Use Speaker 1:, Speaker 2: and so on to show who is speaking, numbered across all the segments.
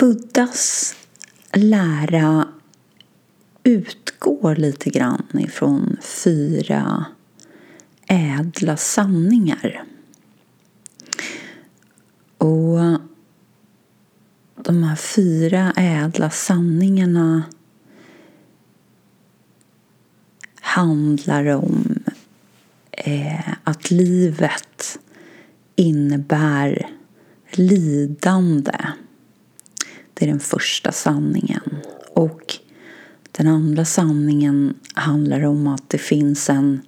Speaker 1: Buddhas lära utgår lite grann ifrån fyra ädla sanningar. Och de här fyra ädla sanningarna handlar om eh, att livet innebär lidande. Det är den första sanningen. Och den andra sanningen handlar om att det finns en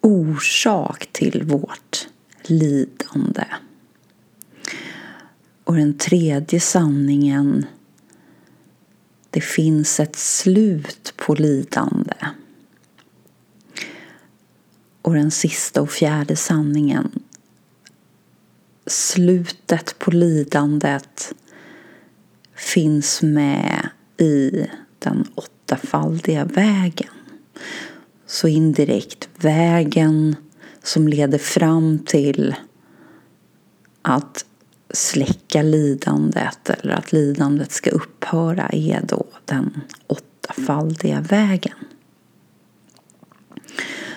Speaker 1: orsak till vårt lidande. Och den tredje sanningen det finns ett slut på lidande. Och den sista och fjärde sanningen slutet på lidandet finns med i den åttafaldiga vägen. Så indirekt vägen som leder fram till att släcka lidandet eller att lidandet ska upphöra är då den åttafaldiga vägen.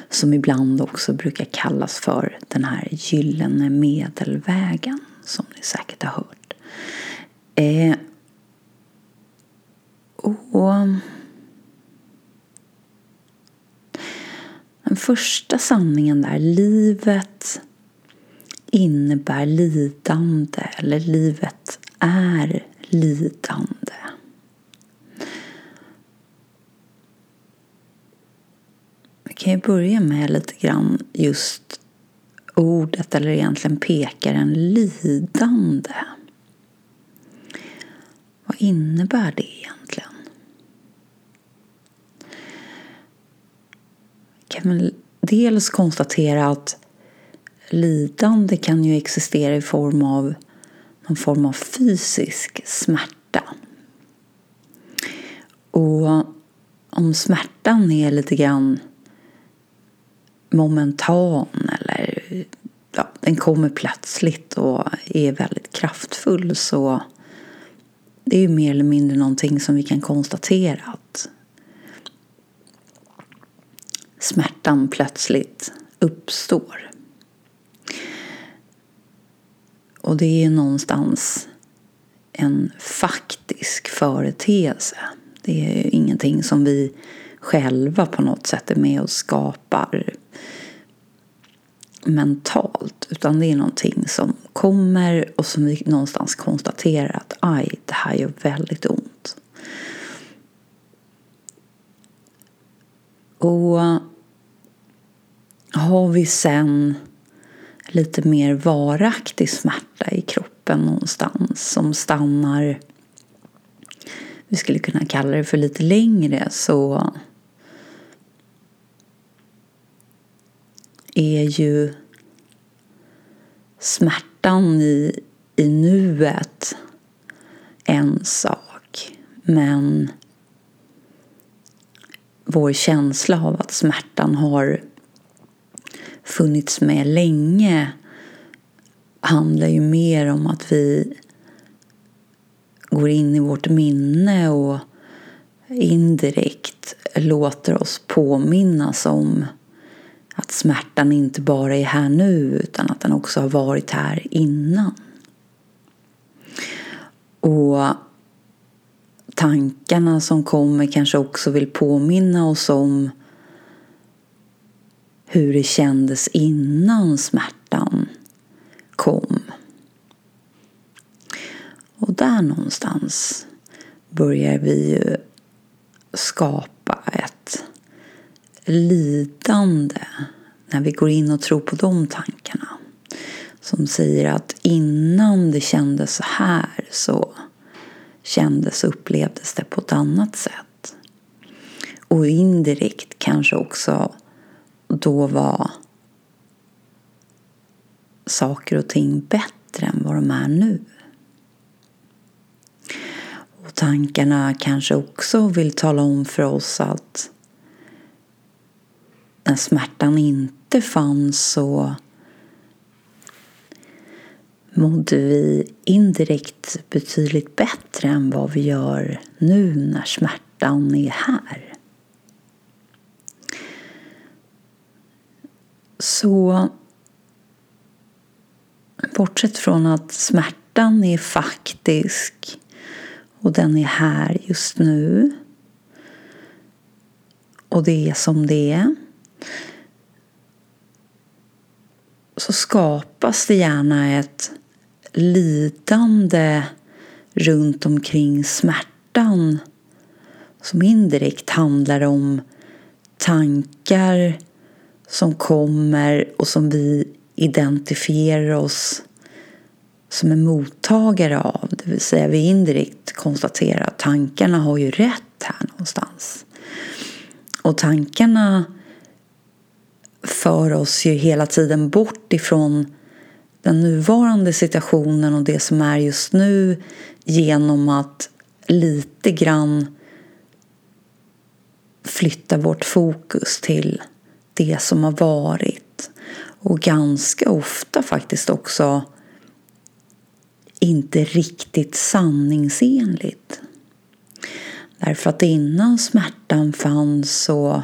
Speaker 1: Som ibland också brukar kallas för den här gyllene medelvägen som ni säkert har hört. Eh, och den första sanningen där, livet innebär lidande eller livet är lidande. Vi kan ju börja med lite grann just ordet eller egentligen pekaren lidande. Vad innebär det egentligen? kan väl dels konstatera att lidande kan ju existera i form av någon form av fysisk smärta. Och om smärtan är lite grann momentan eller ja, den kommer plötsligt och är väldigt kraftfull så det är ju mer eller mindre någonting som vi kan konstatera att smärtan plötsligt uppstår. Och det är någonstans en faktisk företeelse. Det är ingenting som vi själva på något sätt är med och skapar mentalt. Utan det är någonting som kommer och som vi någonstans konstaterar att aj, det här gör väldigt ont. Och har vi sen lite mer varaktig smärta i kroppen någonstans som stannar, vi skulle kunna kalla det för lite längre, så är ju smärtan i, i nuet en sak. Men vår känsla av att smärtan har funnits med länge handlar ju mer om att vi går in i vårt minne och indirekt låter oss påminnas om att smärtan inte bara är här nu utan att den också har varit här innan. Och tankarna som kommer kanske också vill påminna oss om hur det kändes innan smärtan kom. Och där någonstans börjar vi ju skapa lidande när vi går in och tror på de tankarna. Som säger att innan det kändes så här så kändes och upplevdes det på ett annat sätt. Och indirekt kanske också då var saker och ting bättre än vad de är nu. Och tankarna kanske också vill tala om för oss att när smärtan inte fanns så mådde vi indirekt betydligt bättre än vad vi gör nu när smärtan är här. Så bortsett från att smärtan är faktisk och den är här just nu och det är som det är så skapas det gärna ett lidande runt omkring smärtan som indirekt handlar om tankar som kommer och som vi identifierar oss som en mottagare av. Det vill säga vi indirekt konstaterar att tankarna har ju rätt här någonstans. Och tankarna för oss ju hela tiden bort ifrån den nuvarande situationen och det som är just nu genom att lite grann flytta vårt fokus till det som har varit och ganska ofta faktiskt också inte riktigt sanningsenligt. Därför att innan smärtan fanns så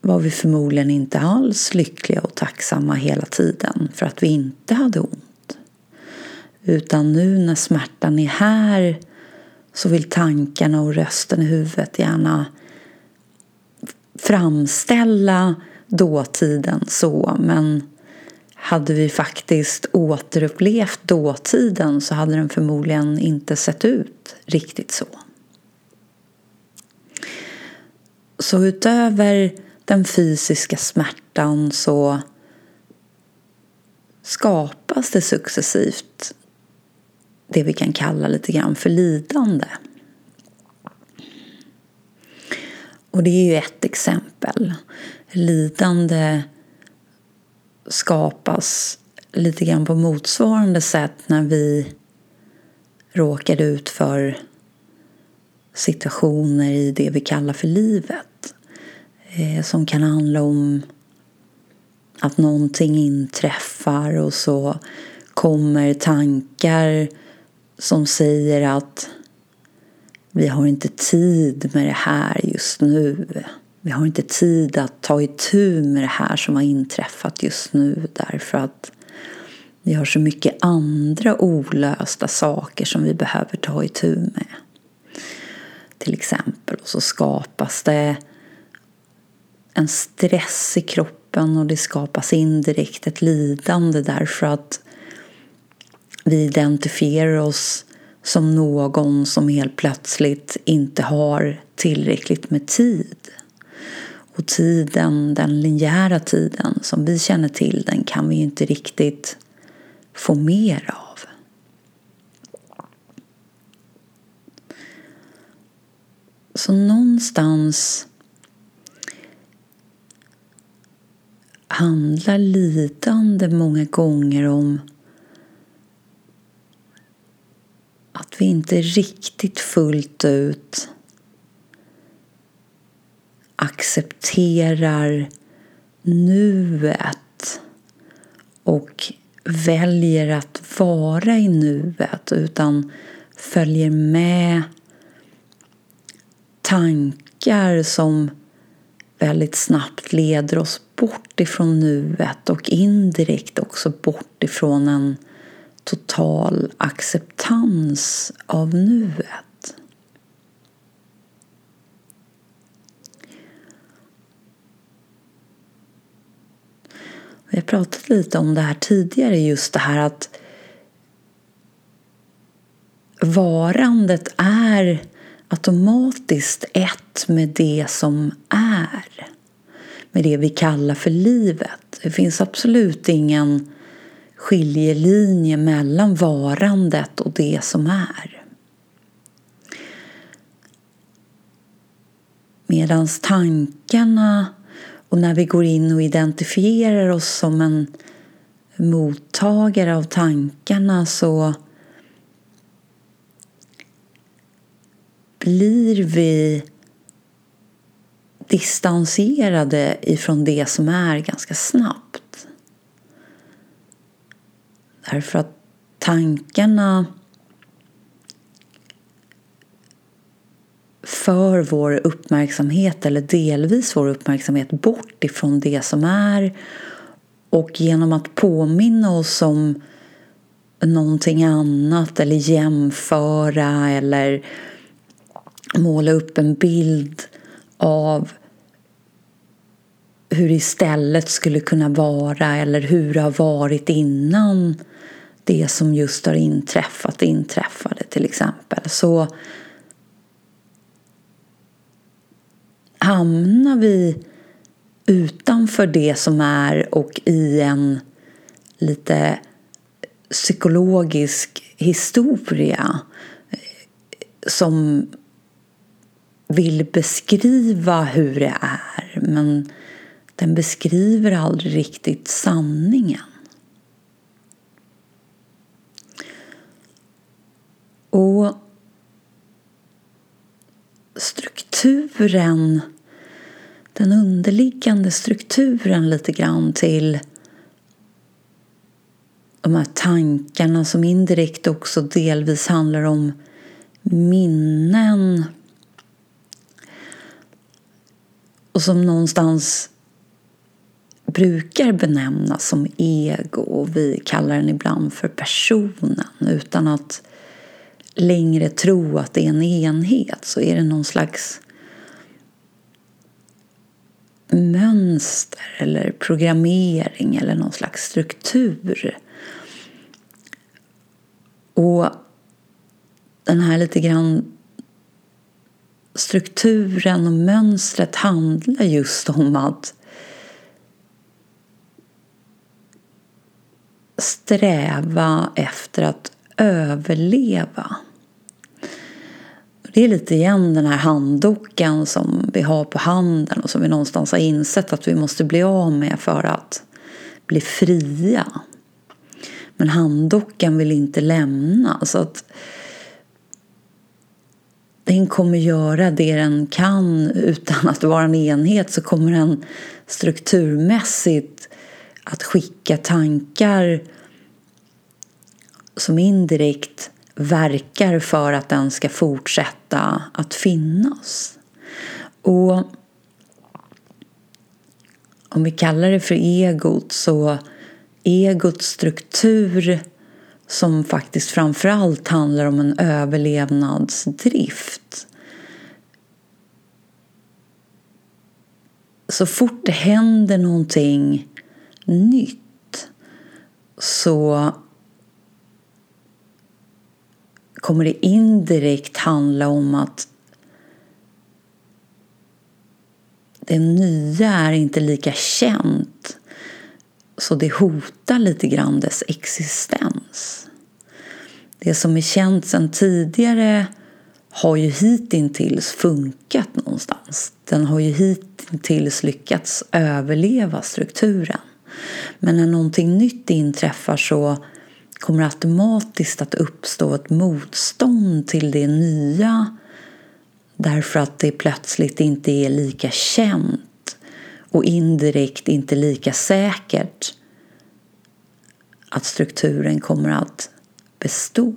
Speaker 1: var vi förmodligen inte alls lyckliga och tacksamma hela tiden för att vi inte hade ont. Utan nu när smärtan är här så vill tankarna och rösten i huvudet gärna framställa dåtiden så men hade vi faktiskt återupplevt dåtiden så hade den förmodligen inte sett ut riktigt så. Så utöver den fysiska smärtan så skapas det successivt det vi kan kalla lite grann för lidande. Och det är ju ett exempel. Lidande skapas lite grann på motsvarande sätt när vi råkar ut för situationer i det vi kallar för livet eh, som kan handla om att någonting inträffar och så kommer tankar som säger att vi har inte tid med det här just nu. Vi har inte tid att ta itu med det här som har inträffat just nu därför att vi har så mycket andra olösta saker som vi behöver ta itu med. Till exempel. Och så skapas det en stress i kroppen och det skapas indirekt ett lidande därför att vi identifierar oss som någon som helt plötsligt inte har tillräckligt med tid. Och tiden, den linjära tiden som vi känner till, den kan vi inte riktigt få mer av. Så någonstans handlar lidande många gånger om att vi inte riktigt fullt ut accepterar nuet och väljer att vara i nuet utan följer med tankar som väldigt snabbt leder oss bort ifrån nuet och indirekt också bort ifrån en total acceptans av nuet. Vi har pratat lite om det här tidigare, just det här att varandet är automatiskt ett med det som är. Med det vi kallar för livet. Det finns absolut ingen skiljelinje mellan varandet och det som är. Medan tankarna och när vi går in och identifierar oss som en mottagare av tankarna så blir vi distanserade ifrån det som är ganska snabbt. Därför att tankarna för vår uppmärksamhet eller delvis vår uppmärksamhet bort ifrån det som är och genom att påminna oss om någonting annat eller jämföra eller måla upp en bild av hur det istället skulle kunna vara eller hur det har varit innan det som just har inträffat inträffade till exempel. Så hamnar vi utanför det som är och i en lite psykologisk historia som vill beskriva hur det är men den beskriver aldrig riktigt sanningen. Och strukturen, den underliggande strukturen lite grann till de här tankarna som indirekt också delvis handlar om minnen och som någonstans brukar benämnas som ego och vi kallar den ibland för personen utan att längre tro att det är en enhet så är det någon slags mönster eller programmering eller någon slags struktur. Och den här lite grann strukturen och mönstret handlar just om att sträva efter att överleva. Det är lite igen den här handdockan som vi har på handen och som vi någonstans har insett att vi måste bli av med för att bli fria. Men handdockan vill inte lämna. Så att den kommer göra det den kan utan att vara en enhet så kommer den strukturmässigt att skicka tankar som indirekt verkar för att den ska fortsätta att finnas. Och om vi kallar det för egot så egots struktur som faktiskt framförallt handlar om en överlevnadsdrift. Så fort det händer någonting nytt så kommer det indirekt handla om att det nya är inte lika känt så det hotar lite grann dess existens. Det som är känt sedan tidigare har ju hittills funkat någonstans. Den har ju hittills lyckats överleva strukturen. Men när någonting nytt inträffar så kommer det automatiskt att uppstå ett motstånd till det nya därför att det plötsligt inte är lika känt och indirekt inte lika säkert att strukturen kommer att bestå.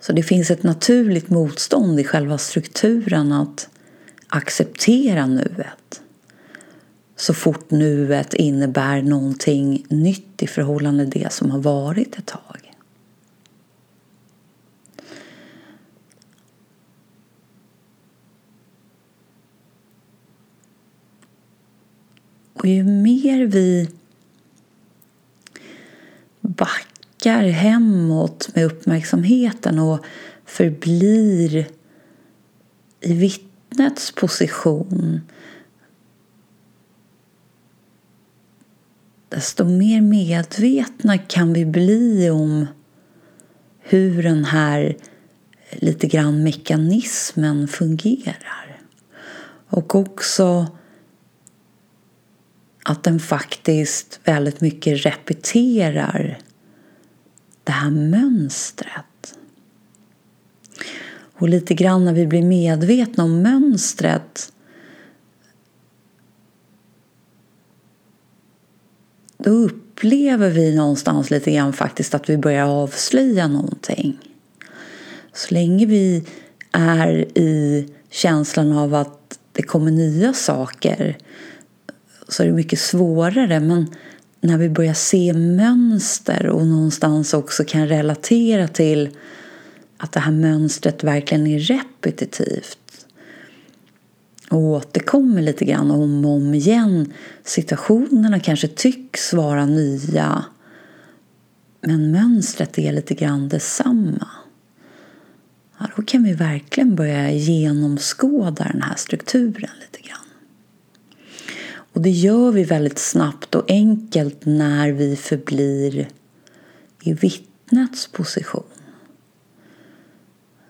Speaker 1: Så det finns ett naturligt motstånd i själva strukturen att acceptera nuet så fort nuet innebär någonting nytt i förhållande till det som har varit ett tag. Och ju mer vi backar hemåt med uppmärksamheten och förblir i vitt vittnets position desto mer medvetna kan vi bli om hur den här lite grann mekanismen fungerar. Och också att den faktiskt väldigt mycket repeterar det här mönstret. Och lite grann när vi blir medvetna om mönstret då upplever vi någonstans lite grann faktiskt att vi börjar avslöja någonting. Så länge vi är i känslan av att det kommer nya saker så är det mycket svårare. Men när vi börjar se mönster och någonstans också kan relatera till att det här mönstret verkligen är repetitivt och återkommer lite grann om och om igen. Situationerna kanske tycks vara nya men mönstret är lite grann detsamma. Ja, då kan vi verkligen börja genomskåda den här strukturen lite grann. Och det gör vi väldigt snabbt och enkelt när vi förblir i vittnets position.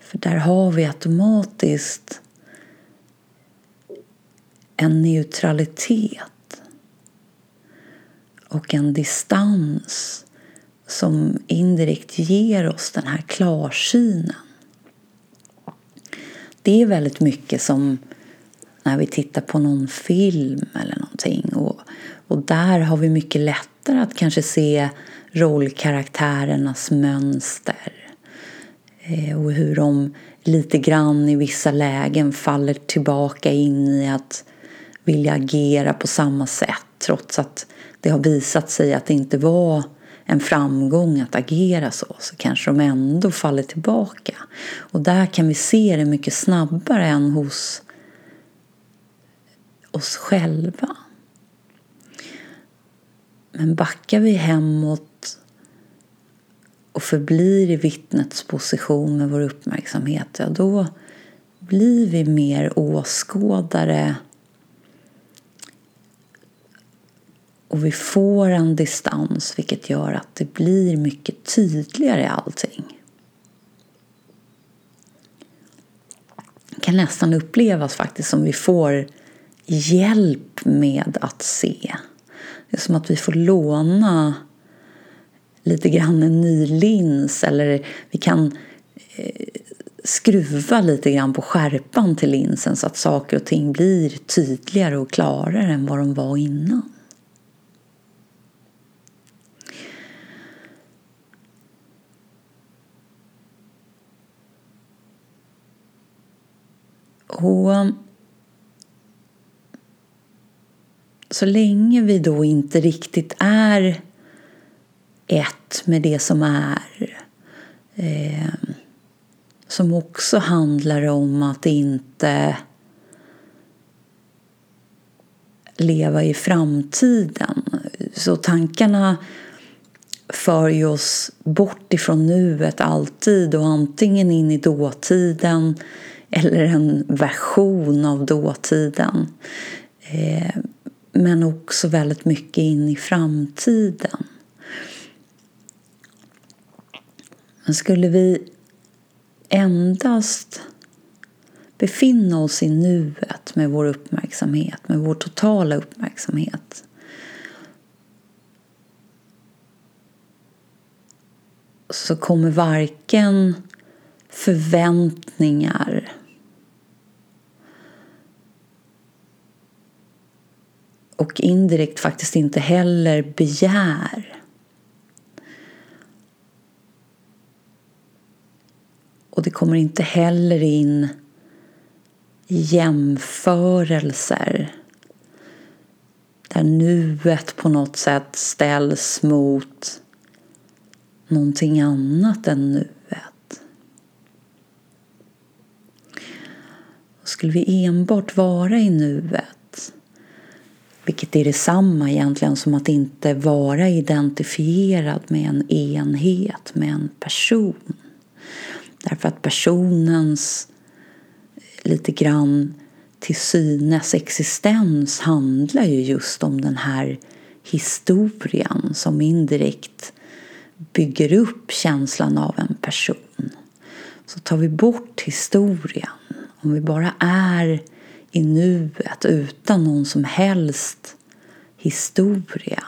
Speaker 1: För där har vi automatiskt en neutralitet och en distans som indirekt ger oss den här klarsynen. Det är väldigt mycket som när vi tittar på någon film eller någonting och, och där har vi mycket lättare att kanske se rollkaraktärernas mönster Eh, och hur de lite grann i vissa lägen faller tillbaka in i att vilja agera på samma sätt trots att det har visat sig att det inte var en framgång att agera så, så kanske de ändå faller tillbaka. Och där kan vi se det mycket snabbare än hos oss själva. Men backar vi hemåt och förblir i vittnets position med vår uppmärksamhet, ja då blir vi mer åskådare och vi får en distans vilket gör att det blir mycket tydligare allting. Det kan nästan upplevas faktiskt som vi får hjälp med att se. Det är som att vi får låna lite grann en ny lins eller vi kan eh, skruva lite grann på skärpan till linsen så att saker och ting blir tydligare och klarare än vad de var innan. Och så länge vi då inte riktigt är ett med det som är eh, som också handlar om att inte leva i framtiden. Så tankarna för ju oss bort ifrån nuet alltid och antingen in i dåtiden eller en version av dåtiden. Eh, men också väldigt mycket in i framtiden. Men skulle vi endast befinna oss i nuet med vår uppmärksamhet, med vår totala uppmärksamhet så kommer varken förväntningar och indirekt faktiskt inte heller begär. Och det kommer inte heller in jämförelser där nuet på något sätt ställs mot någonting annat än nuet. Skulle vi enbart vara i nuet vilket är detsamma egentligen som att inte vara identifierad med en enhet, med en person. Därför att personens lite grann till synes existens handlar ju just om den här historien som indirekt bygger upp känslan av en person. Så tar vi bort historien, om vi bara är i nuet utan någon som helst historia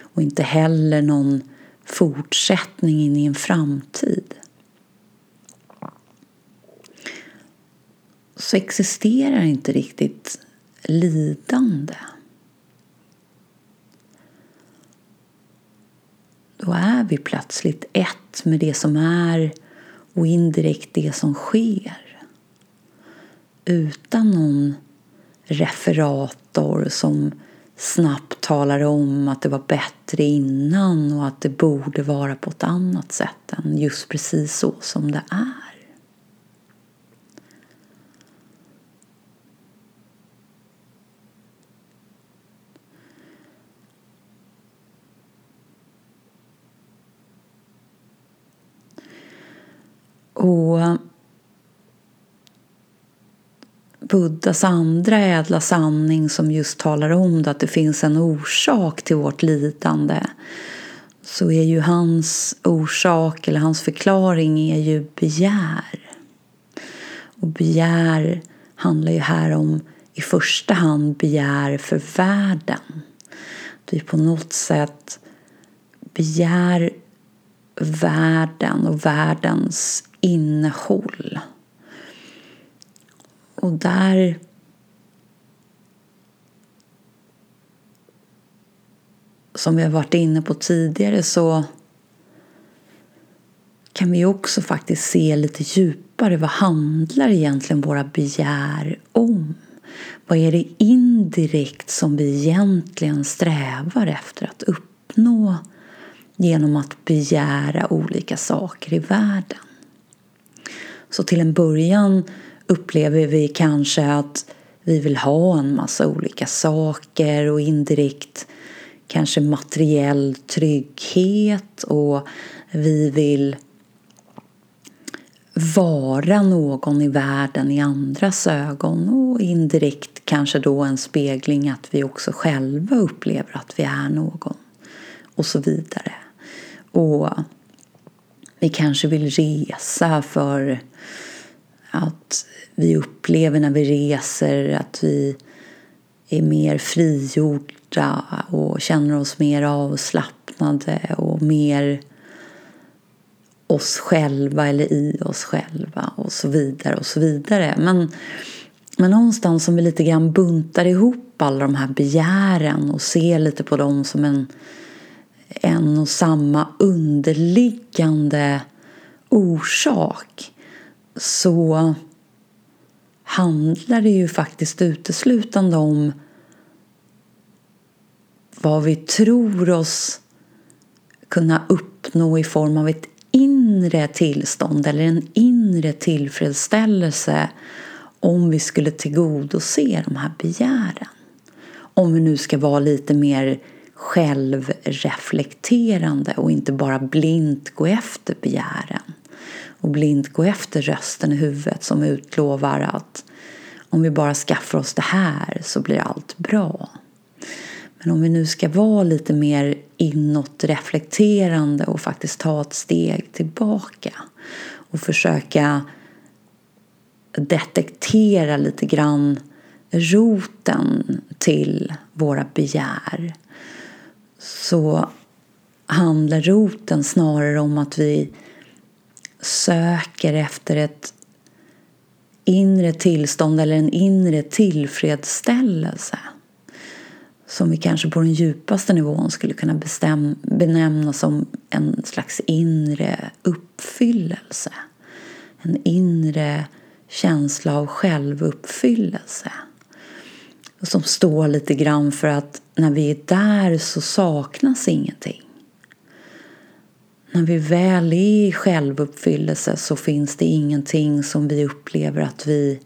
Speaker 1: och inte heller någon fortsättning in i en framtid. Så existerar inte riktigt lidande. då är vi plötsligt ett med det som är och indirekt det som sker. Utan någon referator som snabbt talar om att det var bättre innan och att det borde vara på ett annat sätt än just precis så som det är. Och Buddhas andra ädla sanning som just talar om det, att det finns en orsak till vårt lidande så är ju hans orsak eller hans förklaring är ju begär. Och begär handlar ju här om i första hand begär för världen. Vi på något sätt begär världen och världens innehåll. Och där som vi har varit inne på tidigare så kan vi också faktiskt se lite djupare vad handlar egentligen våra begär om? Vad är det indirekt som vi egentligen strävar efter att uppnå genom att begära olika saker i världen? Så till en början upplever vi kanske att vi vill ha en massa olika saker och indirekt kanske materiell trygghet och vi vill vara någon i världen i andras ögon och indirekt kanske då en spegling att vi också själva upplever att vi är någon och så vidare. Och vi kanske vill resa för att vi upplever när vi reser att vi är mer frigjorda och känner oss mer avslappnade och mer oss själva eller i oss själva och så vidare och så vidare. Men, men någonstans som vi lite grann buntar ihop alla de här begären och ser lite på dem som en, en och samma underliggande orsak så handlar det ju faktiskt uteslutande om vad vi tror oss kunna uppnå i form av ett inre tillstånd eller en inre tillfredsställelse om vi skulle tillgodose de här begären. Om vi nu ska vara lite mer självreflekterande och inte bara blint gå efter begären och blint gå efter rösten i huvudet som utlovar att om vi bara skaffar oss det här så blir allt bra. Men om vi nu ska vara lite mer inåt reflekterande och faktiskt ta ett steg tillbaka och försöka detektera lite grann roten till våra begär så handlar roten snarare om att vi söker efter ett inre tillstånd eller en inre tillfredsställelse som vi kanske på den djupaste nivån skulle kunna bestäm, benämna som en slags inre uppfyllelse. En inre känsla av självuppfyllelse. Som står lite grann för att när vi är där så saknas ingenting. När vi väl är i självuppfyllelse så finns det ingenting som vi upplever att vi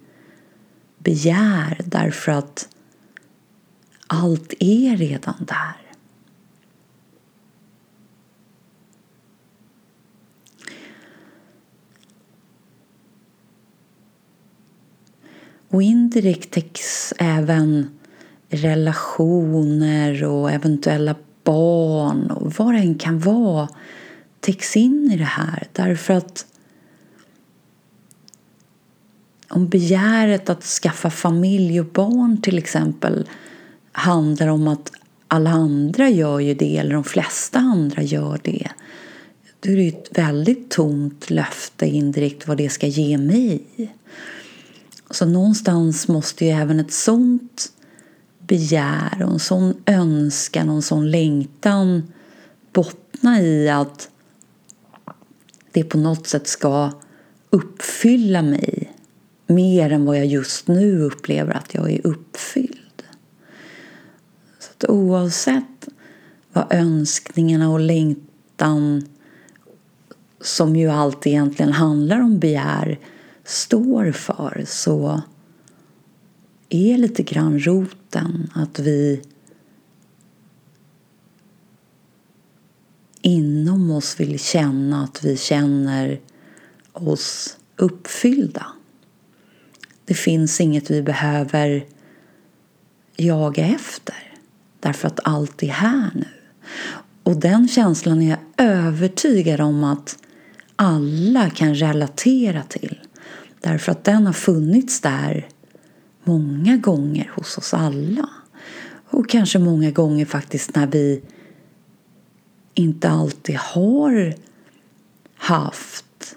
Speaker 1: begär därför att allt är redan där. Och indirekt täcks även relationer och eventuella barn och vad det än kan vara täcks in i det här. Därför att om begäret att skaffa familj och barn till exempel handlar om att alla andra gör ju det eller de flesta andra gör det då är det ju ett väldigt tomt löfte indirekt vad det ska ge mig. Så någonstans måste ju även ett sånt begär och en sån önskan och en sån längtan bottna i att det på något sätt ska uppfylla mig mer än vad jag just nu upplever att jag är uppfylld. Så att oavsett vad önskningarna och längtan som ju allt egentligen handlar om begär står för så är lite grann roten att vi inom oss vill känna att vi känner oss uppfyllda. Det finns inget vi behöver jaga efter därför att allt är här nu. Och den känslan är jag övertygad om att alla kan relatera till. Därför att den har funnits där många gånger hos oss alla. Och kanske många gånger faktiskt när vi inte alltid har haft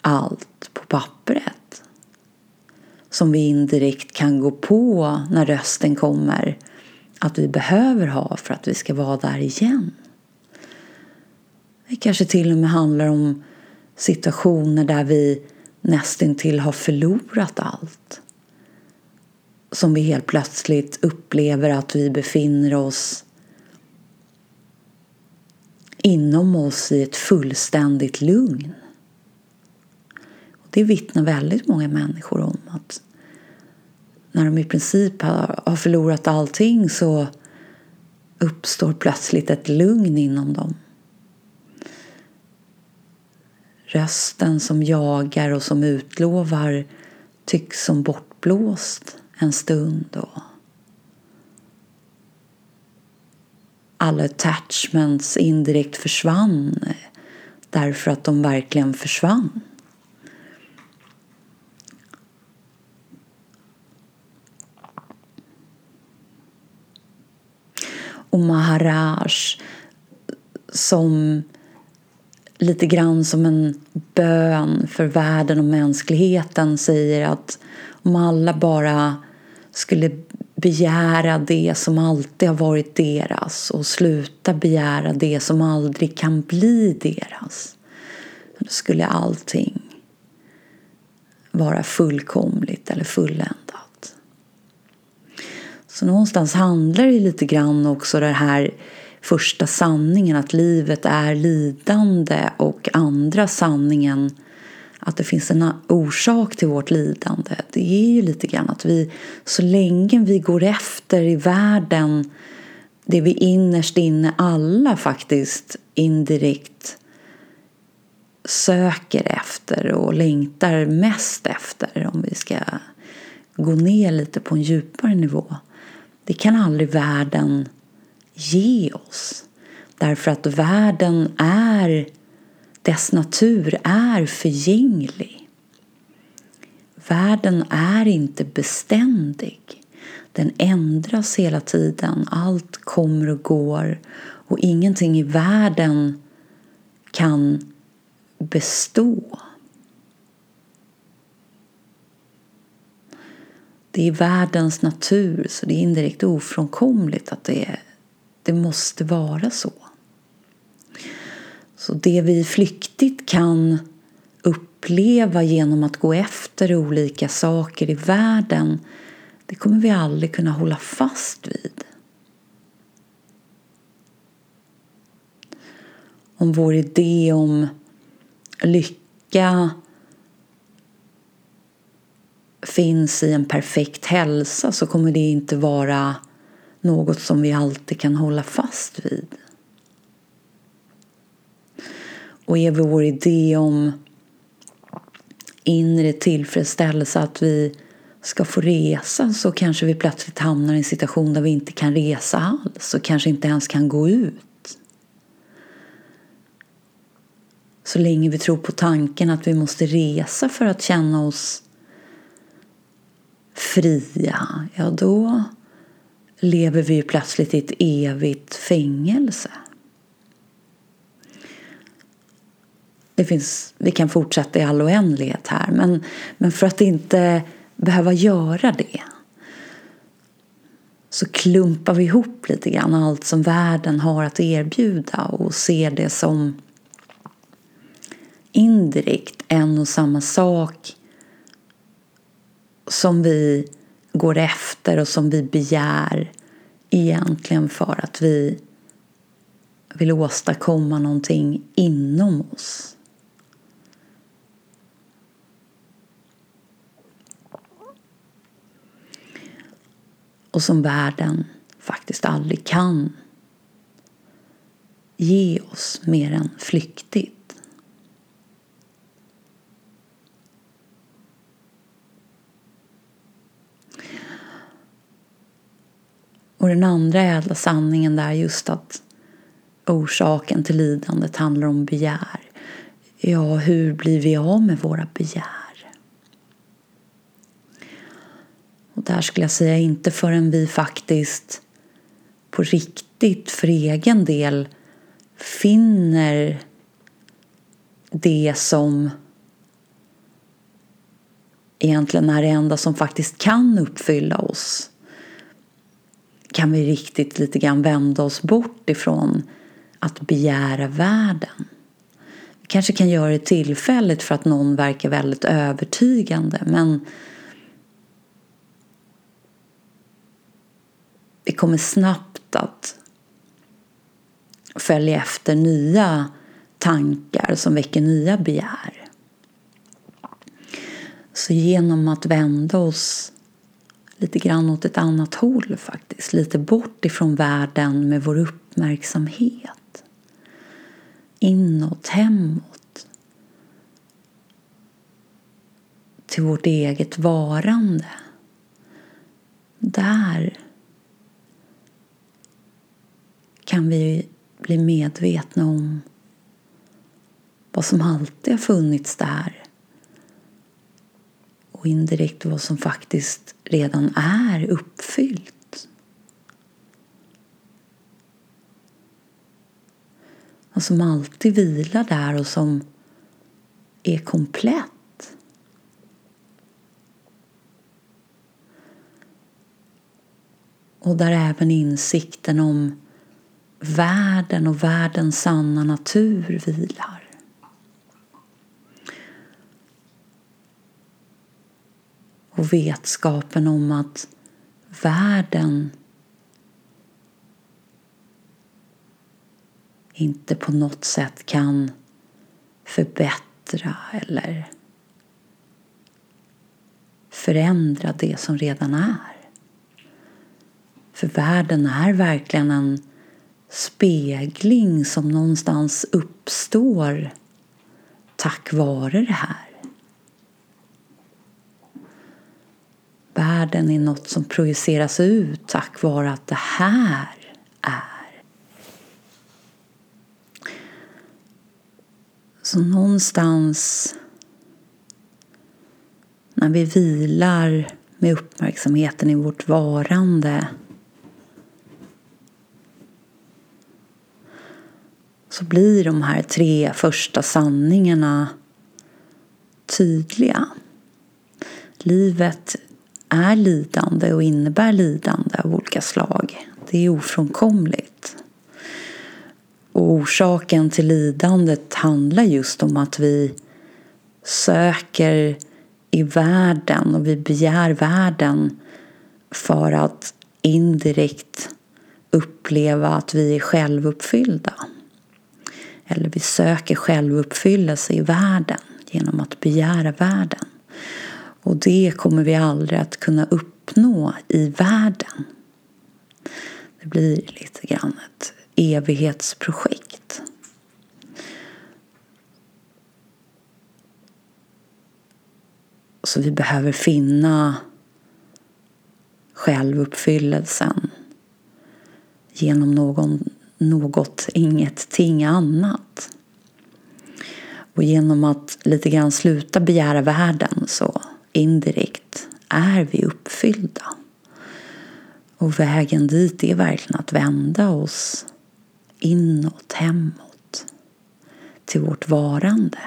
Speaker 1: allt på pappret som vi indirekt kan gå på när rösten kommer att vi behöver ha för att vi ska vara där igen. Det kanske till och med handlar om situationer där vi nästintill har förlorat allt. Som vi helt plötsligt upplever att vi befinner oss inom oss i ett fullständigt lugn. Och det vittnar väldigt många människor om att när de i princip har förlorat allting så uppstår plötsligt ett lugn inom dem. Rösten som jagar och som utlovar tycks som bortblåst en stund. Och alla attachments indirekt försvann därför att de verkligen försvann. Och Maharaj som lite grann som en bön för världen och mänskligheten säger att om alla bara skulle begära det som alltid har varit deras och sluta begära det som aldrig kan bli deras då skulle allting vara fullkomligt eller fulländat. Så någonstans handlar det lite grann också det här första sanningen att livet är lidande och andra sanningen att det finns en orsak till vårt lidande. Det är ju lite grann att vi så länge vi går efter i världen det vi innerst inne alla faktiskt indirekt söker efter och längtar mest efter om vi ska gå ner lite på en djupare nivå. Det kan aldrig världen ge oss. Därför att världen är, dess natur är förgänglig. Världen är inte beständig. Den ändras hela tiden. Allt kommer och går. Och ingenting i världen kan bestå. Det är världens natur, så det är indirekt ofrånkomligt att det är det måste vara så. Så det vi flyktigt kan uppleva genom att gå efter olika saker i världen det kommer vi aldrig kunna hålla fast vid. Om vår idé om lycka finns i en perfekt hälsa så kommer det inte vara något som vi alltid kan hålla fast vid. Och är vår idé om inre tillfredsställelse att vi ska få resa så kanske vi plötsligt hamnar i en situation där vi inte kan resa alls och kanske inte ens kan gå ut. Så länge vi tror på tanken att vi måste resa för att känna oss fria, ja då lever vi plötsligt i ett evigt fängelse. Det finns, vi kan fortsätta i all oändlighet här men, men för att inte behöva göra det så klumpar vi ihop lite grann allt som världen har att erbjuda och ser det som indirekt en och samma sak som vi går efter och som vi begär egentligen för att vi vill åstadkomma någonting inom oss. Och som världen faktiskt aldrig kan ge oss mer än flyktigt. Och den andra ädla sanningen där just att orsaken till lidandet handlar om begär. Ja, hur blir vi av med våra begär? Och där skulle jag säga inte förrän vi faktiskt på riktigt för egen del finner det som egentligen är det enda som faktiskt kan uppfylla oss kan vi riktigt lite grann vända oss bort ifrån att begära världen. Vi kanske kan göra det tillfälligt för att någon verkar väldigt övertygande men vi kommer snabbt att följa efter nya tankar som väcker nya begär. Så genom att vända oss lite grann åt ett annat håll faktiskt. Lite bort ifrån världen med vår uppmärksamhet. Inåt, hemåt. Till vårt eget varande. Där kan vi bli medvetna om vad som alltid har funnits där och indirekt vad som faktiskt redan är uppfyllt. Och som alltid vilar där och som är komplett. Och där även insikten om världen och världens sanna natur vilar. och vetskapen om att världen inte på något sätt kan förbättra eller förändra det som redan är. För världen är verkligen en spegling som någonstans uppstår tack vare det här. Världen är något som projiceras ut tack vare att det här är. Så någonstans när vi vilar med uppmärksamheten i vårt varande så blir de här tre första sanningarna tydliga. Livet är lidande och innebär lidande av olika slag. Det är ofrånkomligt. Och orsaken till lidandet handlar just om att vi söker i världen och vi begär världen för att indirekt uppleva att vi är självuppfyllda. Eller vi söker självuppfyllelse i världen genom att begära världen. Och det kommer vi aldrig att kunna uppnå i världen. Det blir lite grann ett evighetsprojekt. Så vi behöver finna självuppfyllelsen genom någon, något, ingenting annat. Och genom att lite grann sluta begära världen så indirekt är vi uppfyllda. Och vägen dit är verkligen att vända oss inåt, hemåt, till vårt varande.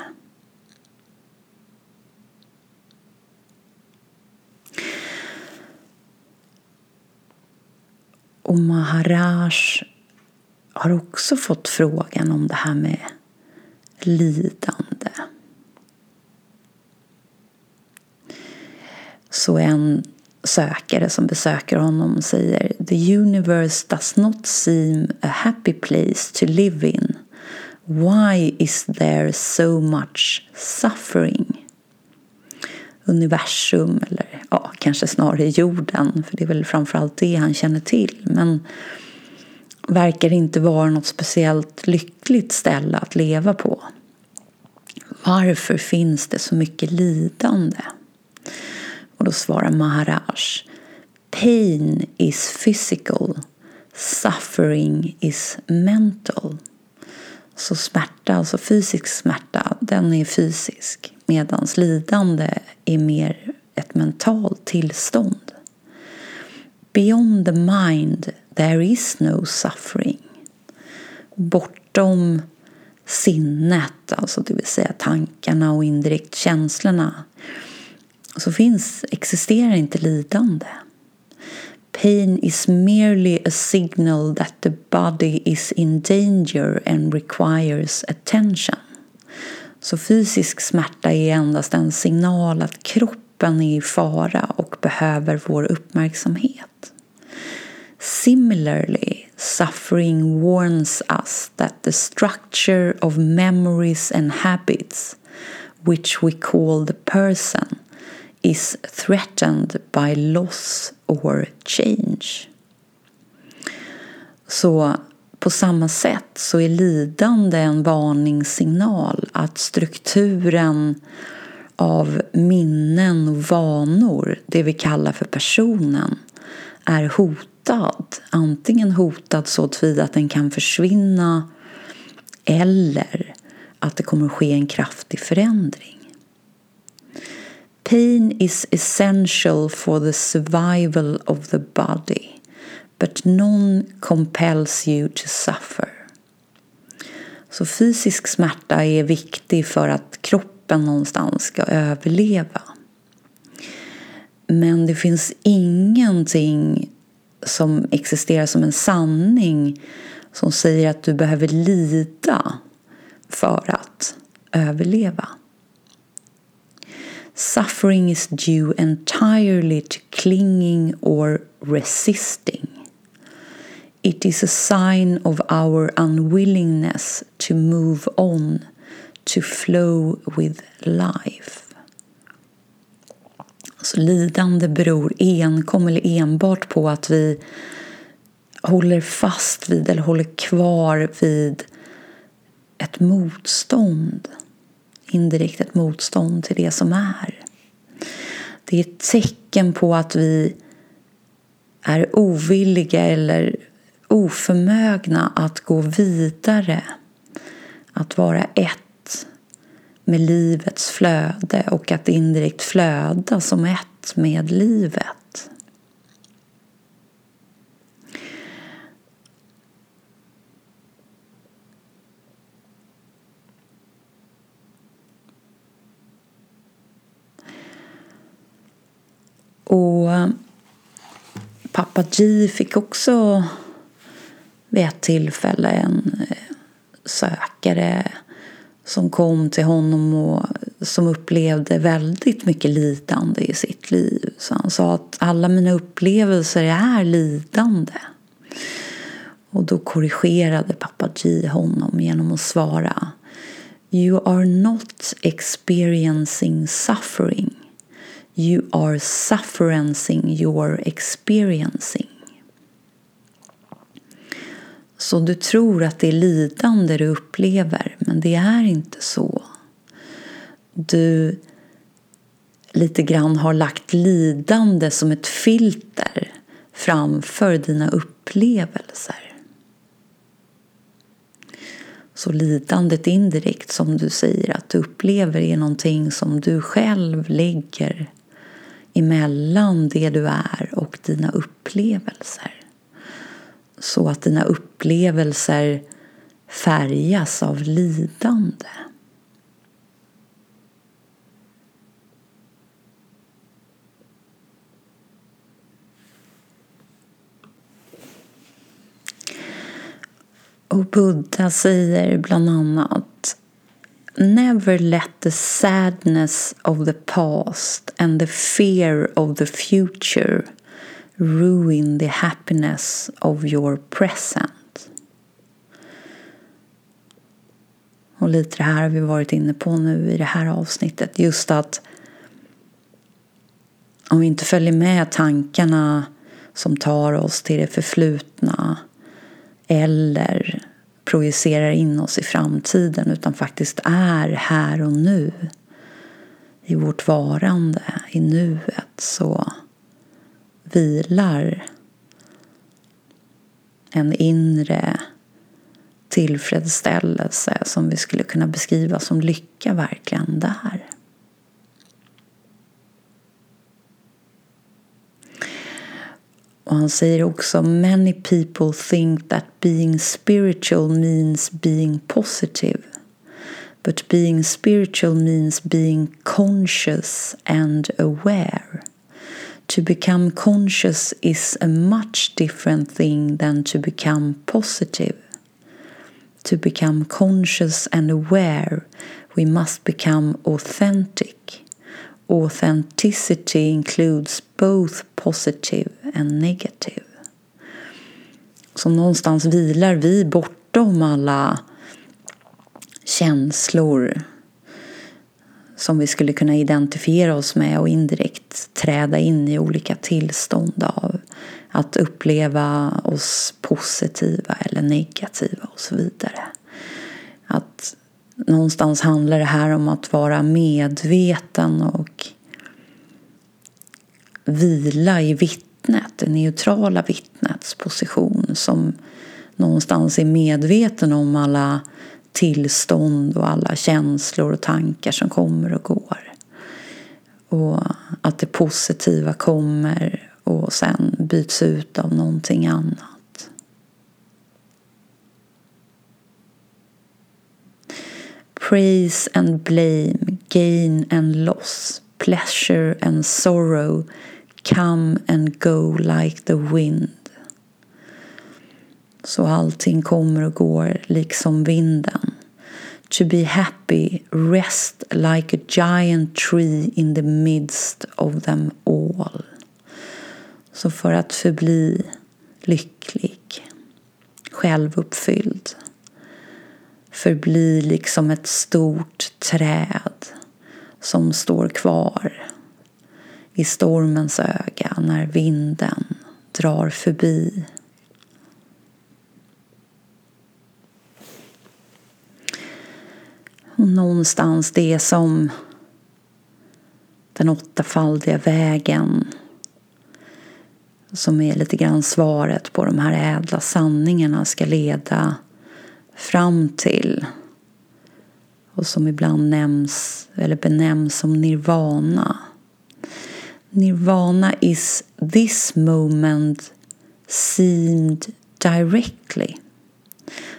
Speaker 1: Och Maharaj har också fått frågan om det här med lidande. Så en sökare som besöker honom säger The universe does not seem a happy place to live in. Why is there so much suffering? Universum, eller ja, kanske snarare jorden, för det är väl framförallt det han känner till. Men verkar inte vara något speciellt lyckligt ställe att leva på. Varför finns det så mycket lidande? Och då svarar Maharaj Pain is physical, suffering is mental. Så smärta, alltså fysisk smärta, den är fysisk medan lidande är mer ett mentalt tillstånd. Beyond the mind there is no suffering. Bortom sinnet, alltså det vill säga tankarna och indirekt känslorna, så finns, existerar inte lidande. Pain is merely a signal that the body is in danger and requires attention. Så fysisk smärta är endast en signal att kroppen är i fara och behöver vår uppmärksamhet. Similarly, suffering warns us that the structure of memories and habits, which we call the person, is threatened by loss or change. Så på samma sätt så är lidande en varningssignal att strukturen av minnen och vanor, det vi kallar för personen, är hotad. Antingen hotad så tillvida att den kan försvinna eller att det kommer ske en kraftig förändring. Pain is essential for the survival of the body, but none compels you to suffer. Så fysisk smärta är viktig för att kroppen någonstans ska överleva. Men det finns ingenting som existerar som en sanning som säger att du behöver lida för att överleva. Suffering is due entirely to clinging or resisting. It is a sign of our unwillingness to move on, to flow with life. Så lidande beror enkom eller enbart på att vi håller fast vid eller håller kvar vid ett motstånd indirekt ett motstånd till det som är. Det är ett tecken på att vi är ovilliga eller oförmögna att gå vidare. Att vara ett med livets flöde och att indirekt flöda som ett med livet. Och pappa G fick också vid ett tillfälle en eh, sökare som kom till honom och som upplevde väldigt mycket lidande i sitt liv. Så han sa att alla mina upplevelser är lidande. Och då korrigerade pappa G honom genom att svara You are not experiencing suffering. You are sufferencing your experiencing. Så du tror att det är lidande du upplever, men det är inte så. Du lite grann har lagt lidande som ett filter framför dina upplevelser. Så lidandet indirekt som du säger att du upplever är någonting som du själv lägger emellan det du är och dina upplevelser. Så att dina upplevelser färgas av lidande. Och Buddha säger bland annat Never let the sadness of the past and the fear of the future ruin the happiness of your present. Och lite det här har vi varit inne på nu i det här avsnittet. Just att om vi inte följer med tankarna som tar oss till det förflutna eller projicerar in oss i framtiden utan faktiskt är här och nu i vårt varande, i nuet så vilar en inre tillfredsställelse som vi skulle kunna beskriva som lycka verkligen där. Och han säger också Many people think that being spiritual means being positive. But being spiritual means being conscious and aware. To become conscious is a much different thing than to become positive. To become conscious and aware, we must become authentic. Authenticity includes both positive and negative. Så någonstans vilar vi bortom alla känslor som vi skulle kunna identifiera oss med och indirekt träda in i olika tillstånd av att uppleva oss positiva eller negativa och så vidare. Att någonstans handlar det här om att vara medveten och vila i vittnet, det neutrala vittnets position som någonstans är medveten om alla tillstånd och alla känslor och tankar som kommer och går. Och att det positiva kommer och sen byts ut av någonting annat. Praise and blame, gain and loss, pleasure and sorrow come and go like the wind. Så allting kommer och går liksom vinden. To be happy, rest like a giant tree in the midst of them all. Så för att förbli lycklig, självuppfylld, förbli liksom ett stort träd som står kvar i stormens öga när vinden drar förbi. Och någonstans det som den åttafaldiga vägen som är lite grann svaret på de här ädla sanningarna ska leda fram till och som ibland nämns eller benämns som nirvana. Nirvana is this moment seemed directly.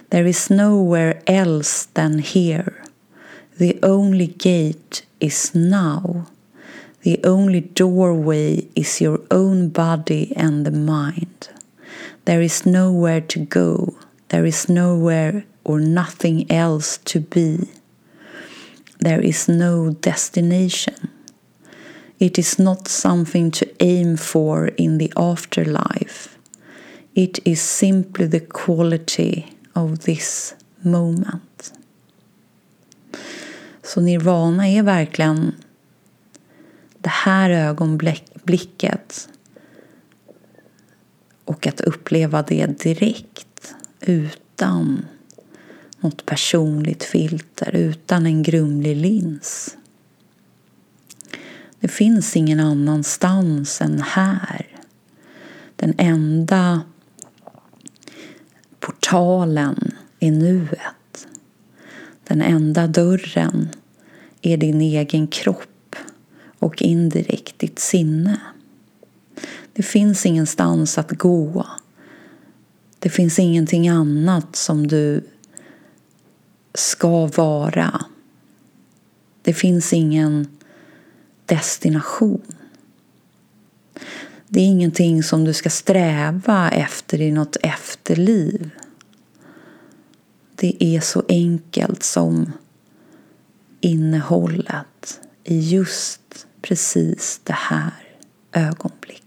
Speaker 1: There is nowhere else than here. The only gate is now. The only doorway is your own body and the mind. There is nowhere to go. There is nowhere or nothing else to be. There is no destination. It is not something to aim for in the afterlife. It is simply the quality of this moment. Så nirvana är verkligen det här ögonblicket och att uppleva det direkt utan något personligt filter, utan en grumlig lins. Det finns ingen annanstans än här. Den enda portalen är nuet. Den enda dörren är din egen kropp och indirekt ditt sinne. Det finns ingenstans att gå. Det finns ingenting annat som du ska vara. Det finns ingen destination. Det är ingenting som du ska sträva efter i något efterliv det är så enkelt som innehållet i just precis det här ögonblicket.